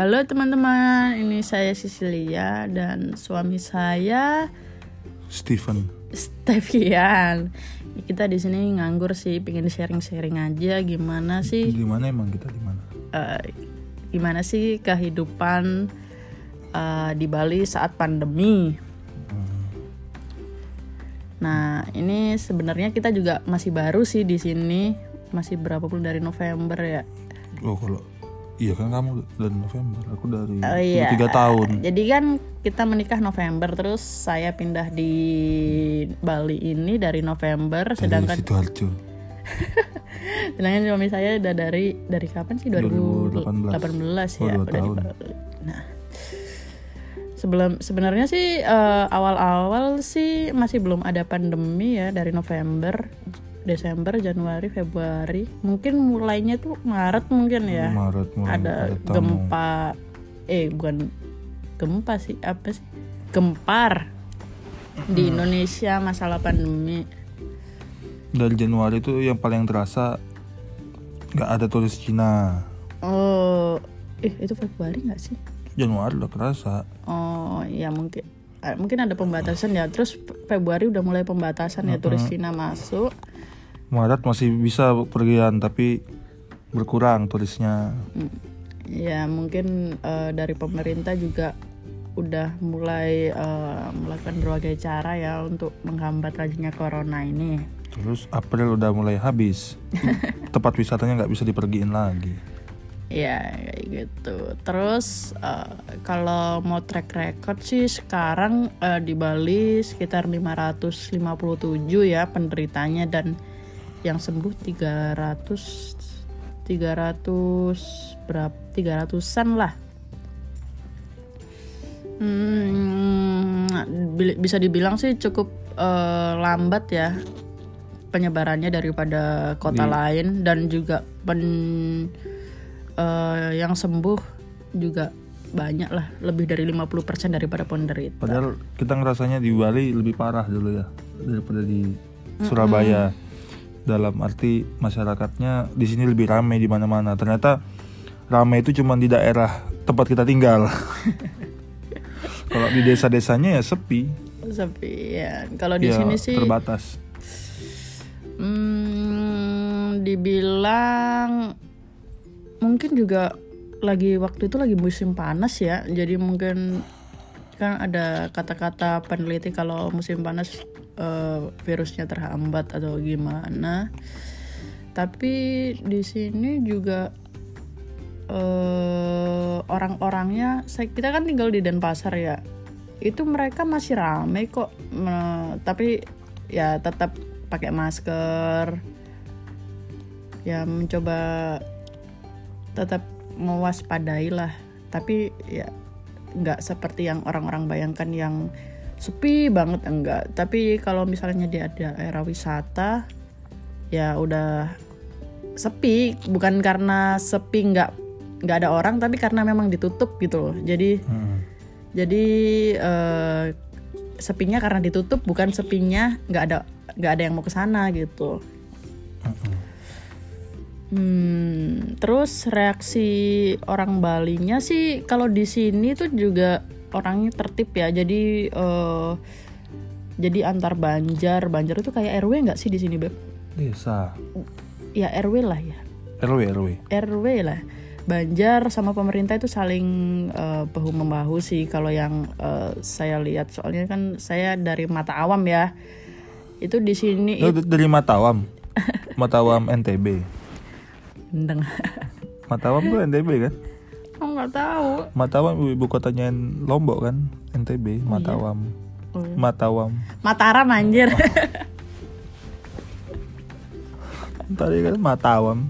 Halo teman-teman, ini saya Sisilia dan suami saya Steven. Stevian. Kita di sini nganggur sih, pengen sharing-sharing aja gimana sih, Di mana emang kita di mana? eh, gimana sih kehidupan eh, di Bali saat pandemi. Nah, ini sebenarnya kita juga masih baru sih di sini, masih berapa bulan dari November ya. Oh kalau iya kan kamu dari November, aku dari Oh iya. tiga tahun. Jadi kan kita menikah November terus saya pindah di Bali ini dari November Dari sedangkan sidoarjo. sedangkan suami saya udah dari dari kapan sih 2018 2018. ya Oh, dua udah di tahun. Bali. Nah sebelum sebenarnya sih eh, awal-awal sih masih belum ada pandemi ya dari November Desember Januari Februari. Mungkin mulainya tuh Maret mungkin ya. Maret mulai ada gempa. Eh bukan gempa sih apa sih? Gempar di Indonesia masalah pandemi. Dari Januari itu yang paling terasa nggak ada turis Cina. oh eh itu Februari nggak sih? Januari udah kerasa. oh ya mungkin eh, mungkin ada pembatasan ya. Terus Februari udah mulai pembatasan ya turis Cina masuk Maret masih bisa pergian tapi berkurang turisnya. Hmm, ya mungkin eh, dari pemerintah juga udah mulai eh, melakukan berbagai cara ya untuk menghambat lajunya corona ini Terus April udah mulai habis. Tempat wisatanya nggak bisa dipergiin lagi. Ya kayak gitu. Terus eh, kalau mau track record sih sekarang eh, di Bali sekitar 557 ya penderitanya dan yang sembuh 300 300 berapa 300-an lah. Hmm, bi- bisa dibilang sih cukup eh, lambat ya penyebarannya daripada kota lain dan juga pen eh, yang sembuh juga banyak lah lebih dari 50% daripada penderita Padahal kita ngerasanya di Bali lebih parah dulu ya daripada di Surabaya. Dalam arti masyarakatnya di sini lebih ramai di mana-mana. Ternyata ramai itu cuma di daerah tempat kita tinggal. Kalau di desa-desanya ya sepi, sepi ya kalau di ya sini sih terbatas. hmm, dibilang mungkin juga lagi waktu itu lagi musim panas ya jadi mungkin kan ada kata-kata peneliti kalau musim panas eh, virusnya terhambat atau gimana. Tapi di sini juga eh, orang-orangnya kita kan tinggal di Denpasar ya. Itu mereka masih ramai kok Me- tapi ya tetap pakai masker. Ya mencoba tetap mewaspadai lah. Tapi ya nggak seperti yang orang-orang bayangkan yang sepi banget enggak. Tapi kalau misalnya di ada daerah wisata ya udah sepi. Bukan karena sepi nggak nggak ada orang tapi karena memang ditutup gitu loh. Jadi Hmm. jadi eh, sepinya karena ditutup bukan sepinya nggak ada nggak ada yang mau ke sana gitu. Hmm, terus reaksi orang Balinya sih kalau di sini tuh juga orangnya tertib ya. Jadi eh, jadi antar Banjar, Banjar itu kayak RW nggak sih di sini beb? Desa, Ya RW lah ya, RW RW. RW lah. Banjar sama pemerintah itu saling eh, bahu membahu sih kalau yang eh, saya lihat. Soalnya kan saya dari mata awam ya. Itu di sini Lu dari Matawam, Matawam NTB. Endeng. Matawam tuh NTB kan? Oh nggak tahu. Matawam ibu kotanya Lombok kan? NTB, Matawam. Oh, iya. Matawam. Mataram anjir. Tadi kan Matawam.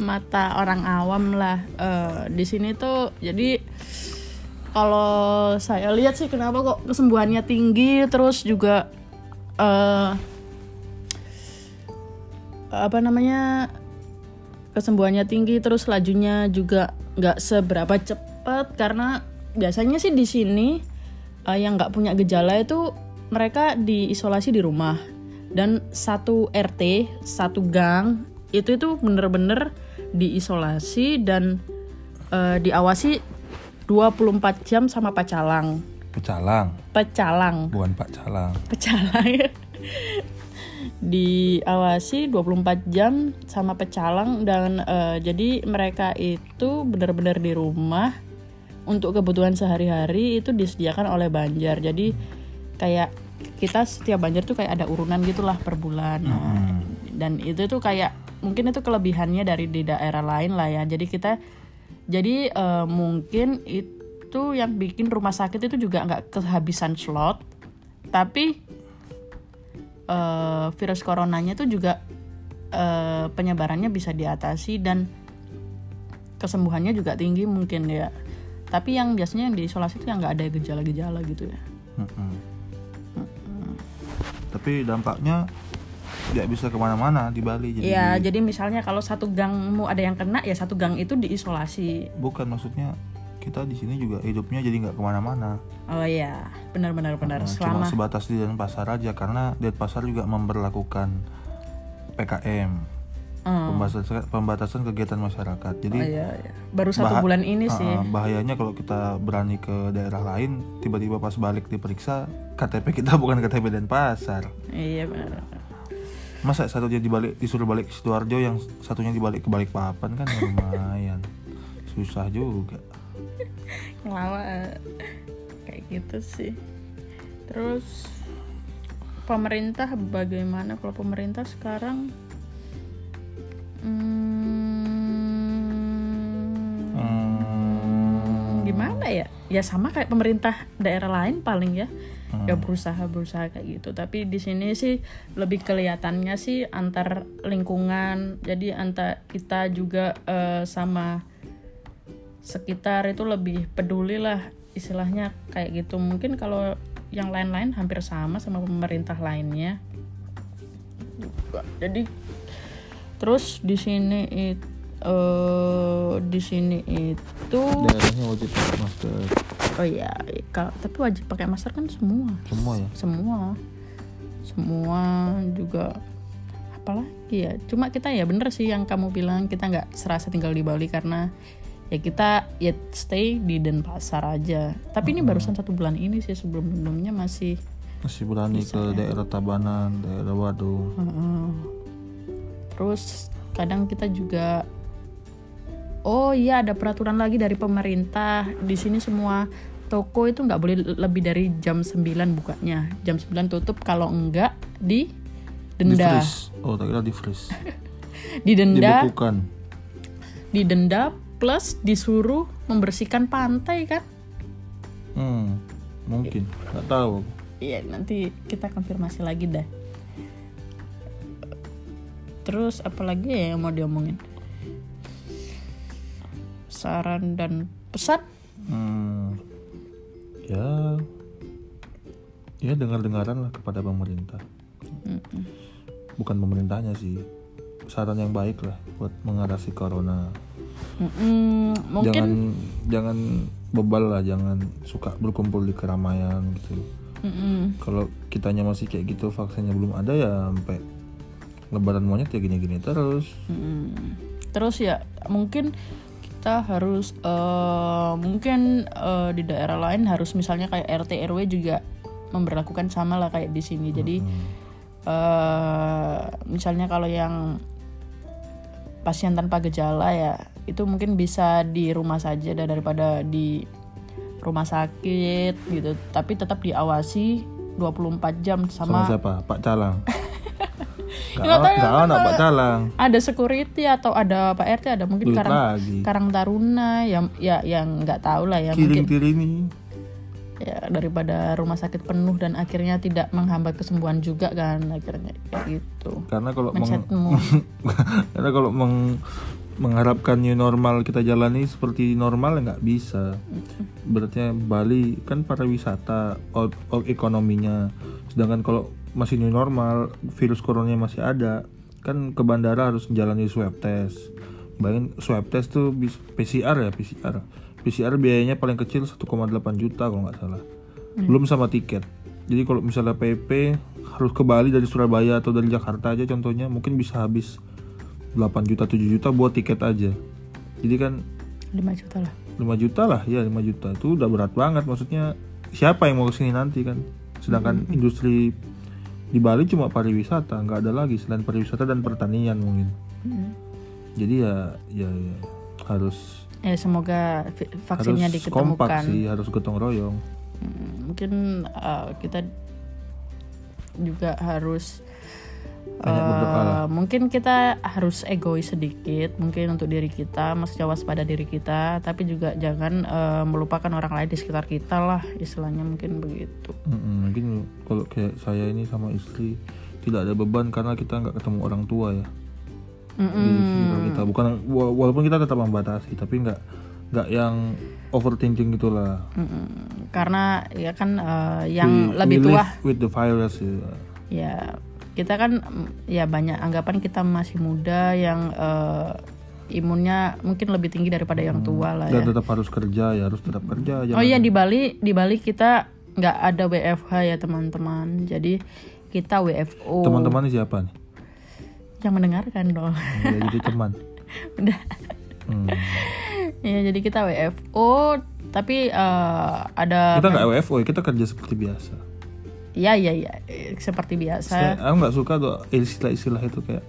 mata orang awam lah Eh, di sini tuh jadi kalau saya lihat sih kenapa kok kesembuhannya tinggi terus juga eh apa namanya kesembuhannya tinggi terus lajunya juga nggak seberapa cepat karena biasanya sih di sini eh, yang nggak punya gejala itu mereka diisolasi di rumah dan satu RT satu gang itu itu bener-bener diisolasi dan eh, diawasi 24 jam sama Pacalang. Pecalang, Pecalang. bukan Pak Calang. Pecalang. Diawasi 24 jam sama Pecalang dan eh, jadi mereka itu benar-benar di rumah untuk kebutuhan sehari-hari itu disediakan oleh Banjar. Jadi kayak kita setiap Banjar tuh kayak ada urunan gitulah per bulan. Nah, dan itu tuh kayak mungkin itu kelebihannya dari di daerah lain lah ya. Jadi kita jadi eh, mungkin itu yang bikin rumah sakit itu juga nggak kehabisan slot, tapi eh, virus coronanya itu juga eh, penyebarannya bisa diatasi dan kesembuhannya juga tinggi mungkin ya. Tapi yang biasanya yang diisolasi itu yang nggak ada gejala-gejala gitu ya. Mm-mm. Tapi dampaknya tidak bisa ke mana-mana di Bali. Jadi Ya, jadi misalnya kalau satu gangmu ada yang kena ya satu gang itu diisolasi. bukan maksudnya kita di sini juga hidupnya jadi nggak ke mana-mana. Oh iya, benar-benar benar. Nah, Cuma Selama sebatas di Denpasar aja karena Denpasar juga memperlakukan PKM Hmm. pembatasan pembatasan kegiatan masyarakat. Jadi Oh iya, iya. Baru satu Bah- bulan ini sih. uh, bahayanya kalau kita berani ke daerah lain tiba-tiba pas balik diperiksa KTP kita bukan KTP Denpasar. Iya benar. Masa satunya dibalik disuruh balik ke Sidoarjo yang satunya dibalik ke Balikpapan kan ya lumayan. Susah juga. Lama eh, kayak gitu sih. Terus pemerintah bagaimana kalau pemerintah sekarang hmm, Hmm, gimana ya? Ya sama kayak pemerintah daerah lain paling ya. Hmm. Ya berusaha berusaha kayak gitu. Tapi di sini sih lebih kelihatannya sih antar lingkungan. Jadi antar kita juga eh, sama sekitar itu lebih peduli lah istilahnya kayak gitu. Mungkin kalau yang lain-lain hampir sama sama pemerintah lainnya. Jadi terus di sini it, eh, di sini itu daerahnya wajib pakai masker oh ya kalau tapi wajib pakai masker kan semua semua ya. semua semua juga apalagi ya cuma kita ya bener sih yang kamu bilang kita nggak serasa tinggal di Bali karena ya kita ya stay di Denpasar aja tapi ini barusan satu bulan ini sih sebelum sebelumnya masih Masih berani ke ya. daerah Tabanan, daerah. Heeh. terus kadang kita juga oh iya ada peraturan lagi dari pemerintah di sini semua toko itu nggak boleh lebih dari jam 9 bukanya jam 9 tutup kalau enggak di Di denda freeze. Oh, tak kira di freeze. didenda Dibekukan. didenda plus disuruh membersihkan pantai kan Hmm, mungkin. Nggak tahu. iya nanti kita konfirmasi lagi dah terus apalagi ya yang mau diomongin saran dan pesan Hmm, ya, ya dengar-dengaran lah kepada pemerintah. Bukan pemerintahnya sih. Saran yang baik lah buat mengatasi corona. Mungkin Jangan jangan bebal lah, jangan suka berkumpul di keramaian gitu. Mm-mm. Kalau kitanya masih kayak gitu, vaksinnya belum ada ya sampai lebaran monyet ya gini-gini terus. Mm-mm. terus ya mungkin kita harus eh, mungkin eh, di daerah lain harus misalnya kayak RT RW juga memberlakukan sama lah kayak di sini jadi eh, misalnya kalau yang pasien tanpa gejala ya itu mungkin bisa di rumah saja daripada di rumah sakit gitu tapi tetap diawasi 24 jam Sama sama siapa? Pak Calang. Gak, ada Pak Calang. ada security atau ada Pak RT ada mungkin Duit karang lagi. Karang Taruna yang ya yang nggak tahu lah ya Kiring mungkin tirini. Ya daripada rumah sakit penuh dan akhirnya tidak menghambat kesembuhan juga kan akhirnya kayak gitu Karena kalau meng- karena kalau meng- mengharapkan new normal kita jalani seperti normal ya nggak bisa. Berarti Bali kan pariwisata, out, out ekonominya. Sedangkan kalau masih new normal, virus coronanya masih ada, kan ke bandara harus menjalani swab test. Bayangin swab test tuh PCR ya PCR. PCR biayanya paling kecil 1,8 juta kalau nggak salah. Belum sama tiket. Jadi kalau misalnya PP harus ke Bali dari Surabaya atau dari Jakarta aja contohnya mungkin bisa habis 8 juta 7 juta buat tiket aja. Jadi kan 5 juta lah 5 juta lah ya 5 juta itu udah berat banget maksudnya siapa yang mau ke sini nanti kan sedangkan industri di Bali cuma pariwisata nggak ada lagi selain pariwisata dan pertanian mungkin Mm. jadi ya ya, ya harus Ya semoga vaksinnya harus kompak diketemukan. sih harus gotong royong. Hmm, mungkin uh, kita juga harus uh, mungkin kita harus egois sedikit mungkin untuk diri kita maksudnya waspada diri kita tapi juga jangan uh, melupakan orang lain di sekitar kita lah istilahnya mungkin begitu. Mm-mm, mungkin kalau kayak saya ini sama istri tidak ada beban karena kita nggak ketemu orang tua ya Mm-mm. di sekitar kita bukan wa- walaupun kita tetap membatasi tapi nggak nggak yang overthinking gitulah Mm-mm. karena ya kan uh, yang We- lebih we tua with the virus ya. ya kita kan mm, ya banyak anggapan kita masih muda yang uh, imunnya mungkin lebih tinggi daripada yang tua lah ya dan tetap harus kerja ya harus tetap kerja Oh jangan iya di Bali di Bali kita nggak ada WFH ya teman-teman. Jadi kita WFO. teman-teman siapa nih yang mendengarkan dong. ya, jadi teman Udah. Hmm. ya jadi kita WFO tapi eh, ada kita nggak WFO ya, kita kerja seperti biasa ya ya ya eh, seperti biasa. Saya, aku nggak suka tuh istilah-istilah itu kayak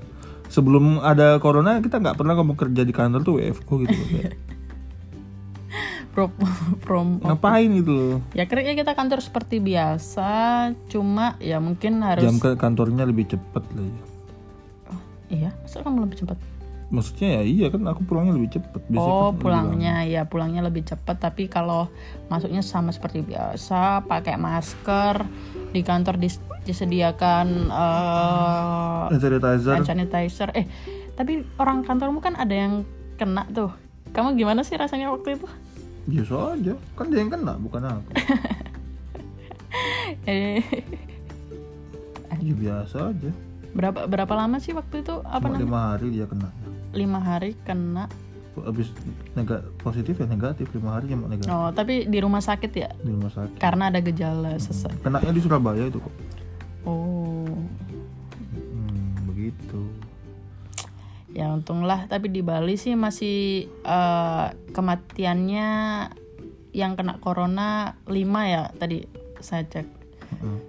sebelum ada corona kita nggak pernah ngomong kerja di kantor tuh WFO gitu kayak, Pro, prom, ngapain gitu loh ya kerja kita kantor seperti biasa cuma ya mungkin harus jam ke kantornya lebih cepet lah ya iya. Masa kamu lebih cepat? Maksudnya ya iya kan aku pulangnya lebih cepet Biasanya Oh kan lebih pulangnya. ya pulangnya lebih cepat. Tapi kalau masuknya sama seperti biasa pakai masker di kantor dis- disediakan lama. sanitizer. hand sanitizer. Eh tapi orang kantormu kan ada yang kena tuh. Kamu gimana sih rasanya waktu itu? Biasa aja. Kan dia yang kena bukan aku. Eh, ya biasa aja berapa berapa lama sih waktu itu? Apa cuma namanya? lima hari dia kena. Lima hari kena. Habis nega positif ya negatif lima hari cuma negatif oh tapi di rumah sakit ya? Di rumah sakit. Karena ada gejala sesak. Kenanya di Surabaya itu kok. Oh. Hmm, begitu. Ya untunglah. Tapi di Bali sih masih eh, kematiannya yang kena corona 5 ya tadi saya cek. Heeh.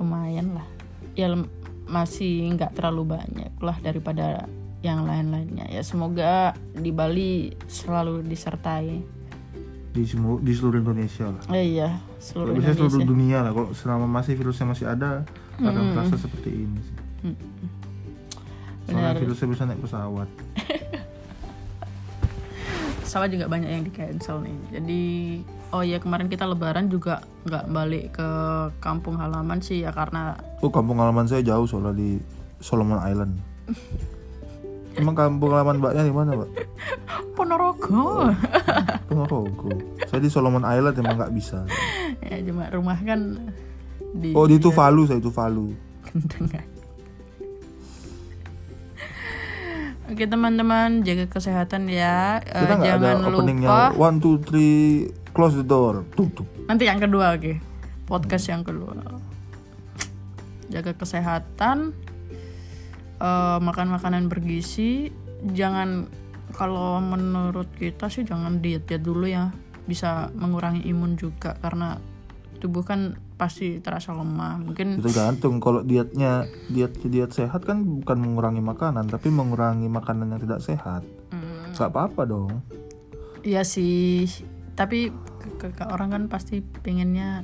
lumayan lah. Ya masih nggak terlalu banyak lah daripada yang lain-lainnya. Ya semoga di Bali selalu disertai. Di semua di seluruh Indonesia lah. Eh, iya seluruh bisa seluruh Indonesia. dunia lah kalau selama masih virusnya masih ada akan terasa seperti ini sih. Soalnya Benar. virusnya bisa naik pesawat pesawat juga banyak yang di cancel nih. Jadi oh ya kemarin kita lebaran juga nggak balik ke kampung halaman sih ya karena oh kampung halaman saya jauh soalnya di Solomon Island. Emang kampung halaman mbaknya di mana mbak Ponorogo. Ponorogo. Saya di Solomon Island emang nggak bisa. Ya cuma rumah kan di oh di Tuvalu saya Tuvalu. Oke teman-teman jaga kesehatan ya. Kita ada jangan openingnya lupa one two three close the door. Tutup. Nanti yang kedua oke. Podcast yang kedua. Jaga kesehatan. Eh, makan makanan bergizi. Jangan kalau menurut kita sih jangan diet diet dulu ya. Bisa mengurangi imun juga karena tubuh kan pasti terasa lemah. Mungkin itu gantung kalau dietnya diet diet sehat kan bukan mengurangi makanan tapi mengurangi makanan yang tidak sehat. Mm, nggak apa-apa dong. Iya sih, tapi ke, ke- orang kan pasti pengennya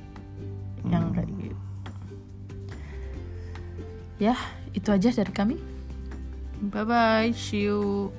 yang kayak gitu. Ya, itu aja dari kami. Bye bye, see you